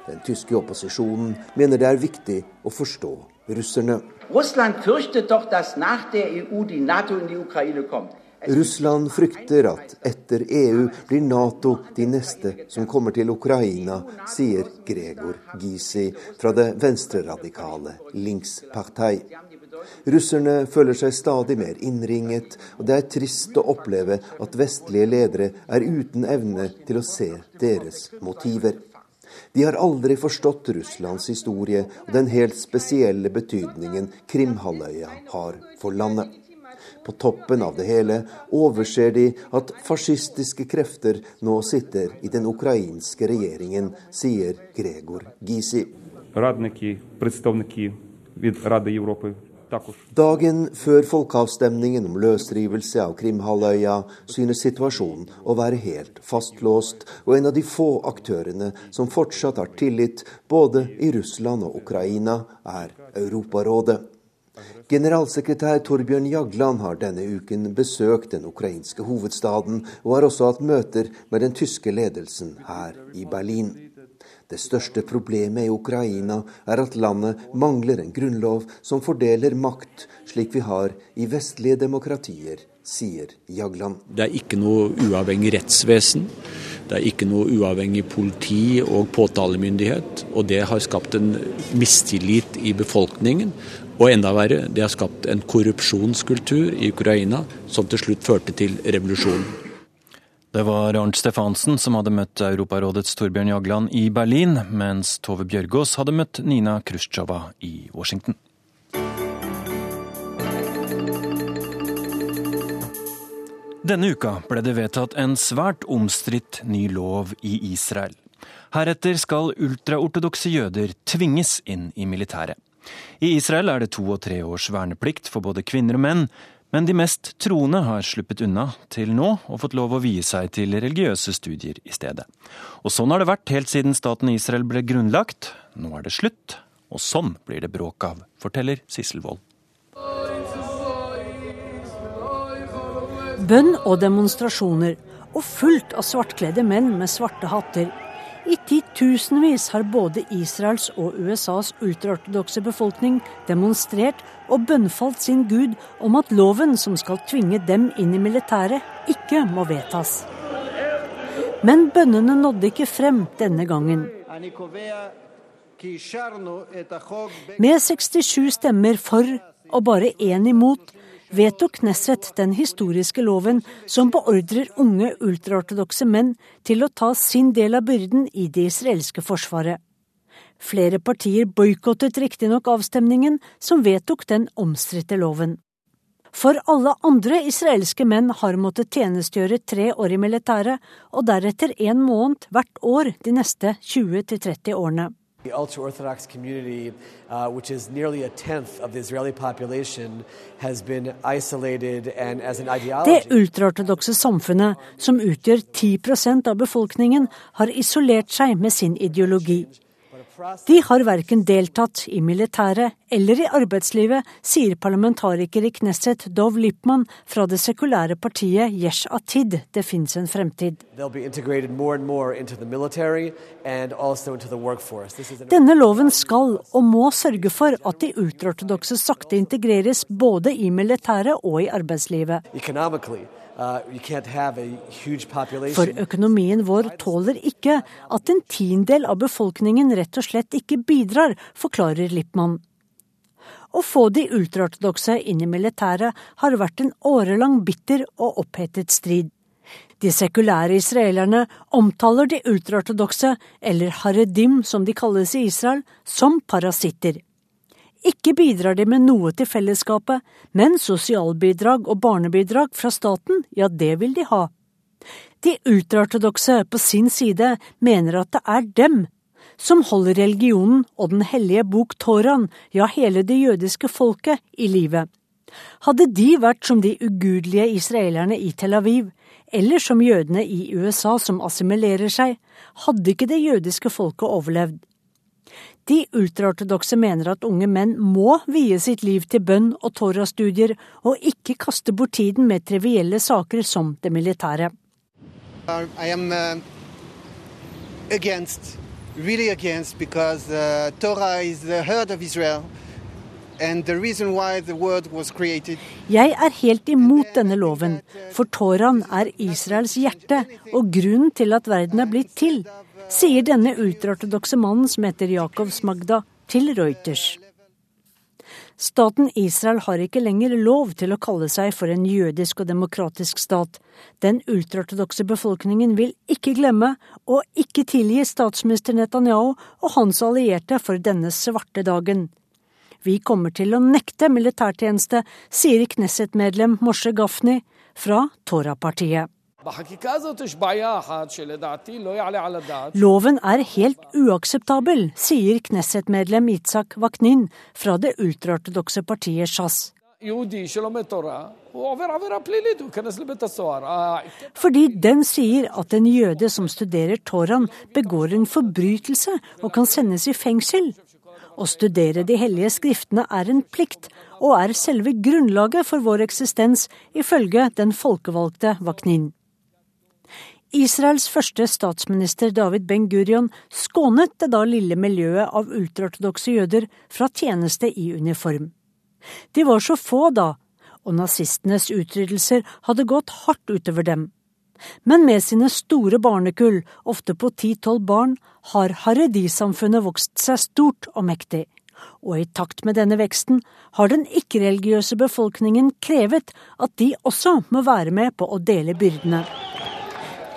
Den tyske opposisjonen mener det er viktig å forstå russerne. Russland fürchtet doch, dass nach EU die NATO in die Ukraine kommt. Russland frykter at etter EU blir Nato de neste som kommer til Ukraina, sier Gregor Gysi fra det venstreradikale Linkspartei. Russerne føler seg stadig mer innringet, og det er trist å oppleve at vestlige ledere er uten evne til å se deres motiver. De har aldri forstått Russlands historie og den helt spesielle betydningen Krimhalvøya har for landet. På toppen av det hele overser de at fascistiske krefter nå sitter i den ukrainske regjeringen, sier Gregor Gysi. Dagen før folkeavstemningen om løsrivelse av Krimhalvøya synes situasjonen å være helt fastlåst, og en av de få aktørene som fortsatt har tillit både i Russland og Ukraina, er Europarådet. Generalsekretær Torbjørn Jagland har denne uken besøkt den ukrainske hovedstaden, og har også hatt møter med den tyske ledelsen her i Berlin. Det største problemet i Ukraina er at landet mangler en grunnlov som fordeler makt, slik vi har i vestlige demokratier, sier Jagland. Det er ikke noe uavhengig rettsvesen. Det er ikke noe uavhengig politi og påtalemyndighet. Og det har skapt en mistillit i befolkningen. Og enda verre, det har skapt en korrupsjonskultur i Ukraina som til slutt førte til revolusjonen. Det var Arnt Stefansen som hadde møtt Europarådets Torbjørn Jagland i Berlin, mens Tove Bjørgaas hadde møtt Nina Khrusjtsjova i Washington. Denne uka ble det vedtatt en svært omstridt ny lov i Israel. Heretter skal ultraortodokse jøder tvinges inn i militæret. I Israel er det to og tre års verneplikt for både kvinner og menn, men de mest troende har sluppet unna til nå og fått lov å vie seg til religiøse studier i stedet. Og sånn har det vært helt siden staten Israel ble grunnlagt. Nå er det slutt, og sånn blir det bråk av, forteller Sissel Wold. Bønn og demonstrasjoner, og fullt av svartkledde menn med svarte hatter i titusenvis har både Israels og USAs ultraortodokse befolkning demonstrert og bønnfalt sin gud om at loven som skal tvinge dem inn i militæret, ikke må vedtas. Men bønnene nådde ikke frem denne gangen. Med 67 stemmer for og bare én imot vedtok Knesset den historiske loven som beordrer unge ultraortodokse menn til å ta sin del av byrden i det israelske forsvaret. Flere partier boikottet riktignok avstemningen som vedtok den omstridte loven. For alle andre israelske menn har måttet tjenestegjøre tre år i militæret, og deretter en måned hvert år de neste 20-30 årene. The ultra Orthodox community, uh, which is nearly a tenth of the Israeli population, has been isolated and as an ideology Det ultraortodokse samfunnet, som utgjør 10 av befolkningen, har isolert seg med sin ideologi. De har verken deltatt i militæret eller i arbeidslivet, sier parlamentariker i Knesset Dov Lippmann fra det sekulære partiet Yesh Atid. Det fins en fremtid. Denne loven skal og må sørge for at de ultraortodokse sakte integreres både i militæret og i arbeidslivet. Uh, For økonomien vår tåler ikke at en tiendedel av befolkningen rett og slett ikke bidrar, forklarer Lippmann. Å få de ultraortodokse inn i militæret har vært en årelang bitter og opphetet strid. De sekulære israelerne omtaler de ultraortodokse, eller haredim som de kalles i Israel, som parasitter. Ikke bidrar de med noe til fellesskapet, men sosialbidrag og barnebidrag fra staten, ja, det vil de ha. De ultraortodokse på sin side mener at det er dem som holder religionen og Den hellige bok Toran, ja, hele det jødiske folket, i live. Hadde de vært som de ugudelige israelerne i Tel Aviv, eller som jødene i USA som assimilerer seg, hadde ikke det jødiske folket overlevd. De ultraortodokse mener at unge menn må vie sitt liv til bønn og Torah-studier, og ikke kaste bort tiden med trivielle saker som det militære. Uh, I am uh, against, really against, because uh, Torah is the heart of Israel. Jeg er helt imot denne loven, for Toraen er Israels hjerte og grunnen til at verden er blitt til, sier denne ultraortodokse mannen som heter Jakob Smagda, til Reuters. Staten Israel har ikke lenger lov til å kalle seg for en jødisk og demokratisk stat. Den ultraortodokse befolkningen vil ikke glemme og ikke tilgi statsminister Netanyahu og hans allierte for denne svarte dagen. Vi kommer til å nekte militærtjeneste, sier Knesset-medlem Moshe Gafni fra Torah-partiet. Loven er helt uakseptabel, sier Knesset-medlem Itzak Vaknin fra det ultraortodokse partiet Shas. Fordi den sier at en jøde som studerer Toraen, begår en forbrytelse og kan sendes i fengsel. Å studere de hellige skriftene er en plikt, og er selve grunnlaget for vår eksistens, ifølge den folkevalgte Vaknin. Israels første statsminister David Ben-Gurion skånet det da lille miljøet av ultraortodokse jøder fra tjeneste i uniform. De var så få da, og nazistenes utryddelser hadde gått hardt utover dem. Men med sine store barnekull, ofte på ti-tolv barn, har Haredi-samfunnet vokst seg stort og mektig. Og i takt med denne veksten har den ikke-religiøse befolkningen krevet at de også må være med på å dele byrdene.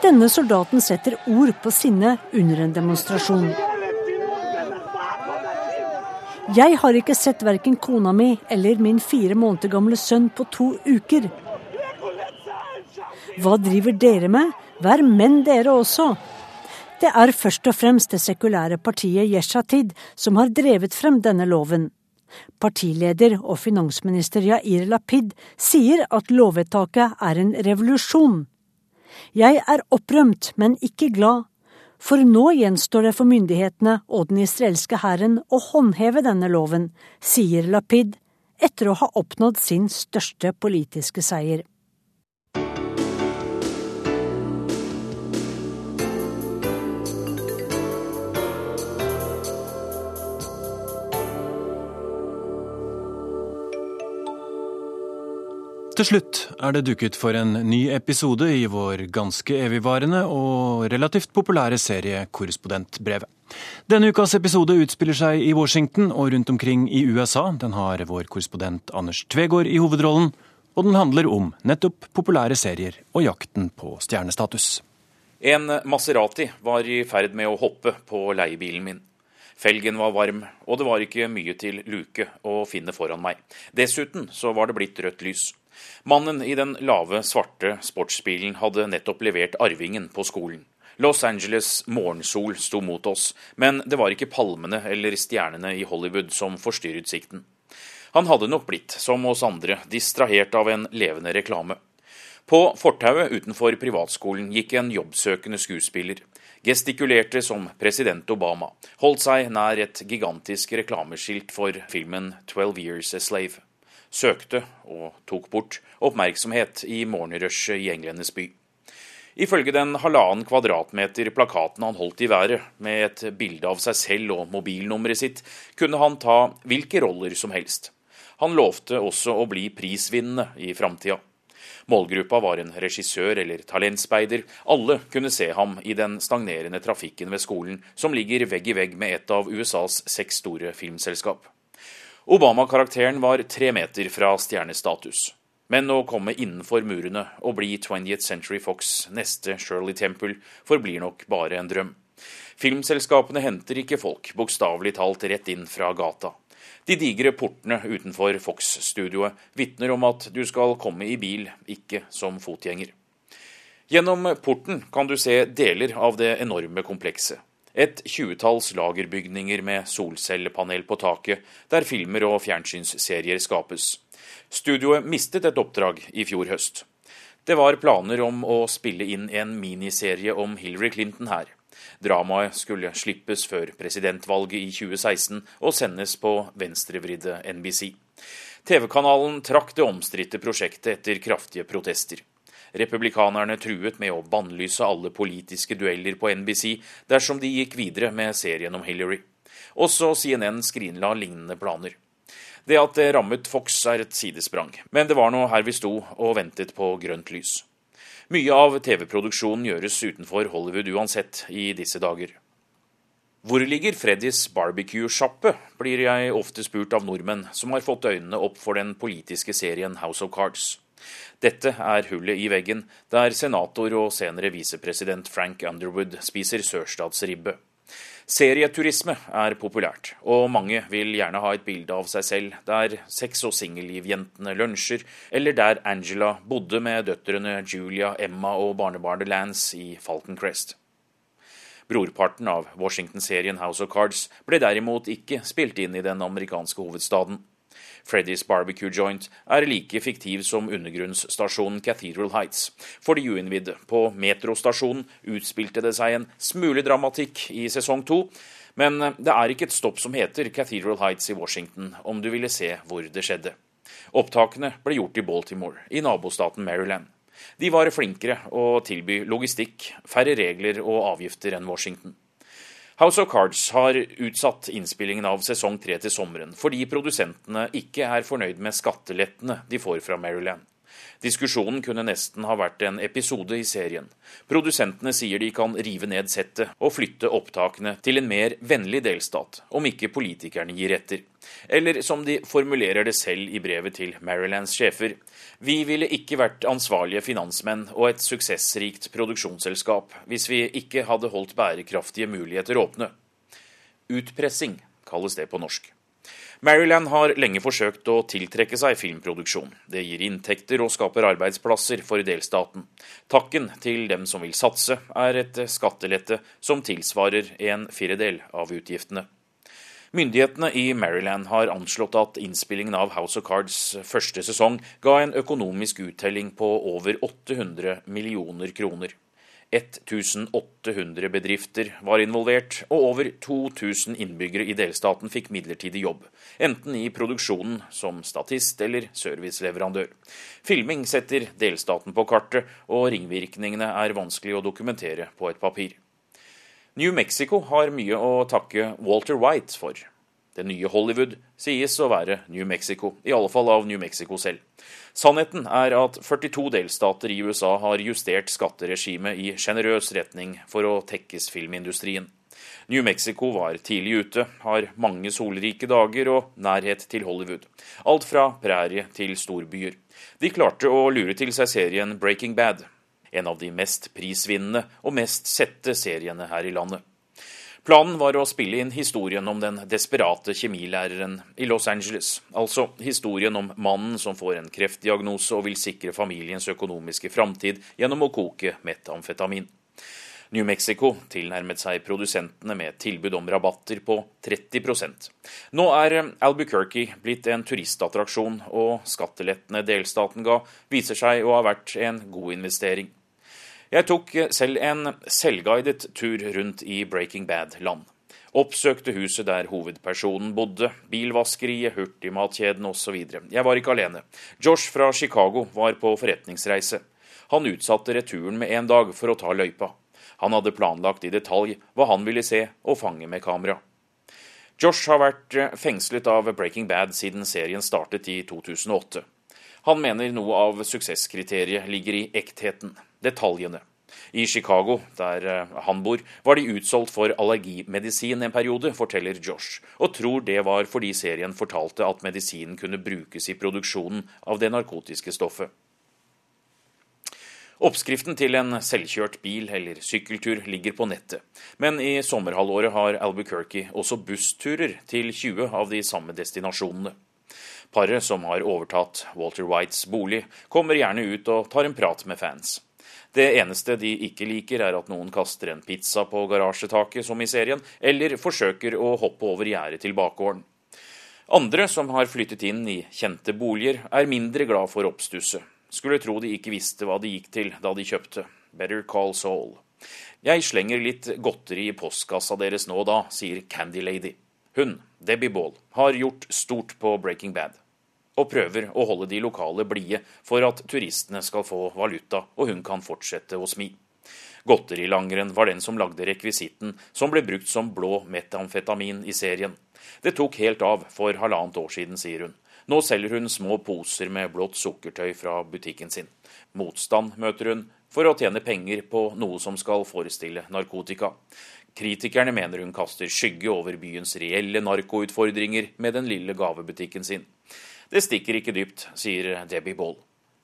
Denne soldaten setter ord på sinnet under en demonstrasjon. Jeg har ikke sett verken kona mi eller min fire måneder gamle sønn på to uker. Hva driver dere med? Vær menn dere også. Det er først og fremst det sekulære partiet Yeshatid som har drevet frem denne loven. Partileder og finansminister Yair Lapid sier at lovvedtaket er en revolusjon. Jeg er opprømt, men ikke glad, for nå gjenstår det for myndighetene og den israelske hæren å håndheve denne loven, sier Lapid, etter å ha oppnådd sin største politiske seier. Til slutt er det duket for en ny episode i vår ganske evigvarende og relativt populære serie Korrespondentbrevet. Denne ukas episode utspiller seg i Washington og rundt omkring i USA. Den har vår korrespondent Anders Tvegård i hovedrollen, og den handler om nettopp populære serier og jakten på stjernestatus. En Maserati var i ferd med å hoppe på leiebilen min. Felgen var varm, og det var ikke mye til luke å finne foran meg. Dessuten så var det blitt rødt lys. Mannen i den lave, svarte sportsbilen hadde nettopp levert arvingen på skolen. Los Angeles' morgensol sto mot oss, men det var ikke palmene eller stjernene i Hollywood som forstyrret sikten. Han hadde nok blitt, som oss andre, distrahert av en levende reklame. På fortauet utenfor privatskolen gikk en jobbsøkende skuespiller. Gestikulerte som president Obama. Holdt seg nær et gigantisk reklameskilt for filmen 'Twelve Years a Slave' søkte og tok bort oppmerksomhet i morgenrushet i englenes by. Ifølge den halvannen kvadratmeter plakaten han holdt i været, med et bilde av seg selv og mobilnummeret sitt, kunne han ta hvilke roller som helst. Han lovte også å bli prisvinnende i framtida. Målgruppa var en regissør eller talentspeider. Alle kunne se ham i den stagnerende trafikken ved skolen, som ligger vegg i vegg med et av USAs seks store filmselskap. Obama-karakteren var tre meter fra stjernestatus. Men å komme innenfor murene og bli 20th Century Fox neste Shirley Temple forblir nok bare en drøm. Filmselskapene henter ikke folk bokstavelig talt rett inn fra gata. De digre portene utenfor Fox-studioet vitner om at du skal komme i bil, ikke som fotgjenger. Gjennom porten kan du se deler av det enorme komplekset. Et tjuetalls lagerbygninger med solcellepanel på taket, der filmer og fjernsynsserier skapes. Studioet mistet et oppdrag i fjor høst. Det var planer om å spille inn en miniserie om Hillary Clinton her. Dramaet skulle slippes før presidentvalget i 2016 og sendes på venstrevridde NBC. TV-kanalen trakk det omstridte prosjektet etter kraftige protester. Republikanerne truet med å bannlyse alle politiske dueller på NBC dersom de gikk videre med serien om Hillary. Også CNN skrinla lignende planer. Det at det rammet Fox er et sidesprang, men det var nå her vi sto og ventet på grønt lys. Mye av TV-produksjonen gjøres utenfor Hollywood uansett i disse dager. Hvor ligger Freddys barbecue-sjappe, blir jeg ofte spurt av nordmenn som har fått øynene opp for den politiske serien House of Cards. Dette er hullet i veggen der senator og senere visepresident Frank Underwood spiser sørstatsribbe. Serieturisme er populært, og mange vil gjerne ha et bilde av seg selv der sex- og singellivjentene lunsjer, eller der Angela bodde med døtrene Julia, Emma og barnebarnet Lance i Falcon Crest. Brorparten av Washington-serien House of Cards ble derimot ikke spilt inn i den amerikanske hovedstaden. Freddys Barbecue Joint er like fiktiv som undergrunnsstasjonen Cathedral Heights. For de uinnvidde, på metrostasjonen utspilte det seg en smule dramatikk i sesong to. Men det er ikke et stopp som heter Cathedral Heights i Washington, om du ville se hvor det skjedde. Opptakene ble gjort i Baltimore, i nabostaten Maryland. De var flinkere å tilby logistikk, færre regler og avgifter enn Washington. House of Cards har utsatt innspillingen av sesong tre til sommeren, fordi produsentene ikke er fornøyd med skattelettene de får fra Maryland. Diskusjonen kunne nesten ha vært en episode i serien. Produsentene sier de kan rive ned settet og flytte opptakene til en mer vennlig delstat, om ikke politikerne gir etter. Eller som de formulerer det selv i brevet til Marylands sjefer, vi ville ikke vært ansvarlige finansmenn og et suksessrikt produksjonsselskap hvis vi ikke hadde holdt bærekraftige muligheter åpne. Utpressing kalles det på norsk. Maryland har lenge forsøkt å tiltrekke seg filmproduksjon. Det gir inntekter og skaper arbeidsplasser for delstaten. Takken til dem som vil satse, er et skattelette som tilsvarer en firedel av utgiftene. Myndighetene i Maryland har anslått at innspillingen av House of Cards første sesong ga en økonomisk uttelling på over 800 millioner kroner. 1800 bedrifter var involvert, og over 2000 innbyggere i delstaten fikk midlertidig jobb, enten i produksjonen som statist eller serviceleverandør. Filming setter delstaten på kartet, og ringvirkningene er vanskelig å dokumentere på et papir. New Mexico har mye å takke Walter White for. Det nye Hollywood sies å være New Mexico, i alle fall av New Mexico selv. Sannheten er at 42 delstater i USA har justert skatteregimet i sjenerøs retning for å tekkes filmindustrien. New Mexico var tidlig ute, har mange solrike dager og nærhet til Hollywood. Alt fra prærie til storbyer. De klarte å lure til seg serien Breaking Bad, en av de mest prisvinnende og mest sette seriene her i landet. Planen var å spille inn historien om den desperate kjemilæreren i Los Angeles. Altså historien om mannen som får en kreftdiagnose og vil sikre familiens økonomiske framtid gjennom å koke metamfetamin. New Mexico tilnærmet seg produsentene med tilbud om rabatter på 30% Nå er Albuquerque blitt en turistattraksjon, og skattelettene delstaten ga, viser seg å ha vært en god investering. Jeg tok selv en selvguidet tur rundt i Breaking Bad-land. Oppsøkte huset der hovedpersonen bodde, bilvaskeriet, hurtigmatkjeden osv. Jeg var ikke alene. Josh fra Chicago var på forretningsreise. Han utsatte returen med en dag for å ta løypa. Han hadde planlagt i detalj hva han ville se og fange med kamera. Josh har vært fengslet av Breaking Bad siden serien startet i 2008. Han mener noe av suksesskriteriet ligger i ektheten detaljene. I Chicago, der eh, han bor, var de utsolgt for allergimedisin en periode, forteller Josh, og tror det var fordi serien fortalte at medisinen kunne brukes i produksjonen av det narkotiske stoffet. Oppskriften til en selvkjørt bil eller sykkeltur ligger på nettet, men i sommerhalvåret har Albuquerque også bussturer til 20 av de samme destinasjonene. Paret som har overtatt Walter Whites bolig, kommer gjerne ut og tar en prat med fans. Det eneste de ikke liker, er at noen kaster en pizza på garasjetaket, som i serien, eller forsøker å hoppe over gjerdet til bakgården. Andre som har flyttet inn i kjente boliger, er mindre glad for oppstusset. Skulle tro de ikke visste hva de gikk til da de kjøpte. Better call Saul. Jeg slenger litt godteri i postkassa deres nå og da, sier Candy Lady. Hun, Debbie Ball, har gjort stort på Breaking Bad og prøver å holde de lokale blide for at turistene skal få valuta og hun kan fortsette å smi. Godterilangeren var den som lagde rekvisitten som ble brukt som blå metamfetamin i serien. Det tok helt av for halvannet år siden, sier hun. Nå selger hun små poser med blått sukkertøy fra butikken sin. Motstand møter hun for å tjene penger på noe som skal forestille narkotika. Kritikerne mener hun kaster skygge over byens reelle narkoutfordringer med den lille gavebutikken sin. Det stikker ikke dypt, sier Debbie Ball.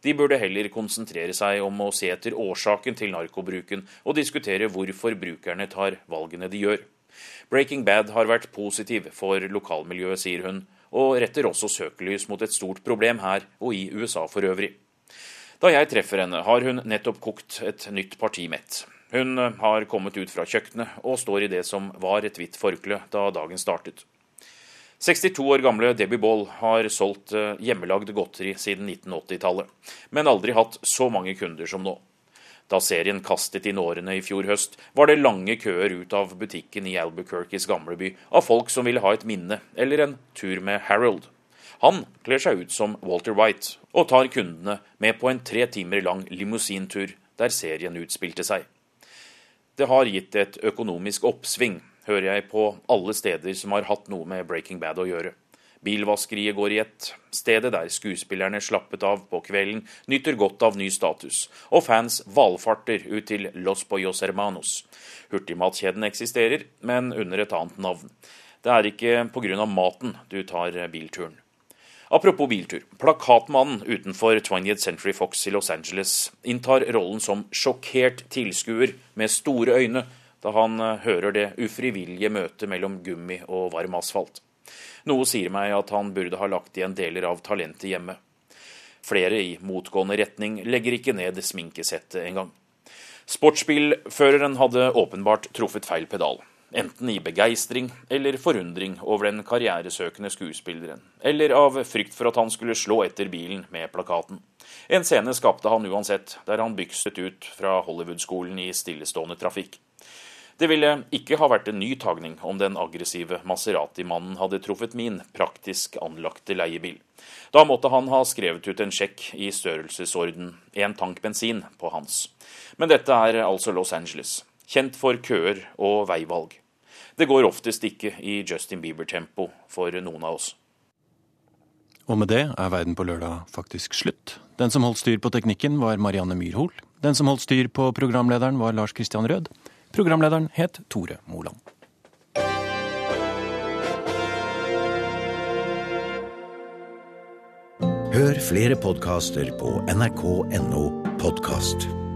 De burde heller konsentrere seg om å se etter årsaken til narkobruken og diskutere hvorfor brukerne tar valgene de gjør. Breaking Bad har vært positiv for lokalmiljøet, sier hun, og retter også søkelys mot et stort problem her og i USA for øvrig. Da jeg treffer henne, har hun nettopp kokt et nytt parti mett. Hun har kommet ut fra kjøkkenet og står i det som var et hvitt forkle da dagen startet. 62 år gamle Debbie Ball har solgt eh, hjemmelagd godteri siden 1980-tallet, men aldri hatt så mange kunder som nå. Da serien kastet inn årene i fjor høst, var det lange køer ut av butikken i Albuquerques gamleby av folk som ville ha et minne eller en tur med Harold. Han kler seg ut som Walter White og tar kundene med på en tre timer lang limousintur der serien utspilte seg. Det har gitt et økonomisk oppsving, hører jeg på alle steder som har hatt noe med Breaking Bad å gjøre. Bilvaskeriet går i ett. Stedet der skuespillerne slappet av på kvelden, nyter godt av ny status. Og fans valfarter ut til Los Pollos Hermanos. Hurtigmatkjeden eksisterer, men under et annet navn. Det er ikke pga. maten du tar bilturen. Apropos biltur. Plakatmannen utenfor 20th Century Fox i Los Angeles inntar rollen som sjokkert tilskuer med store øyne da han hører det ufrivillige møtet mellom gummi og varm asfalt. Noe sier meg at han burde ha lagt igjen deler av talentet hjemme. Flere i motgående retning legger ikke ned sminkesettet engang. Sportsbilføreren hadde åpenbart truffet feil pedal. Enten i begeistring eller forundring over den karrieresøkende skuespilleren, eller av frykt for at han skulle slå etter bilen med plakaten. En scene skapte han uansett, der han bykset ut fra Hollywood-skolen i stillestående trafikk. Det ville ikke ha vært en ny tagning om den aggressive Maserati-mannen hadde truffet min praktisk anlagte leiebil. Da måtte han ha skrevet ut en sjekk i størrelsesorden en tank bensin på hans. Men dette er altså Los Angeles, kjent for køer og veivalg. Det går oftest ikke i Justin Bieber-tempo for noen av oss. Og med det er Verden på lørdag faktisk slutt. Den som holdt styr på teknikken, var Marianne Myrhol. Den som holdt styr på programlederen, var Lars Christian Rød. Programlederen het Tore Moland. Hør flere podkaster på nrk.no podkast.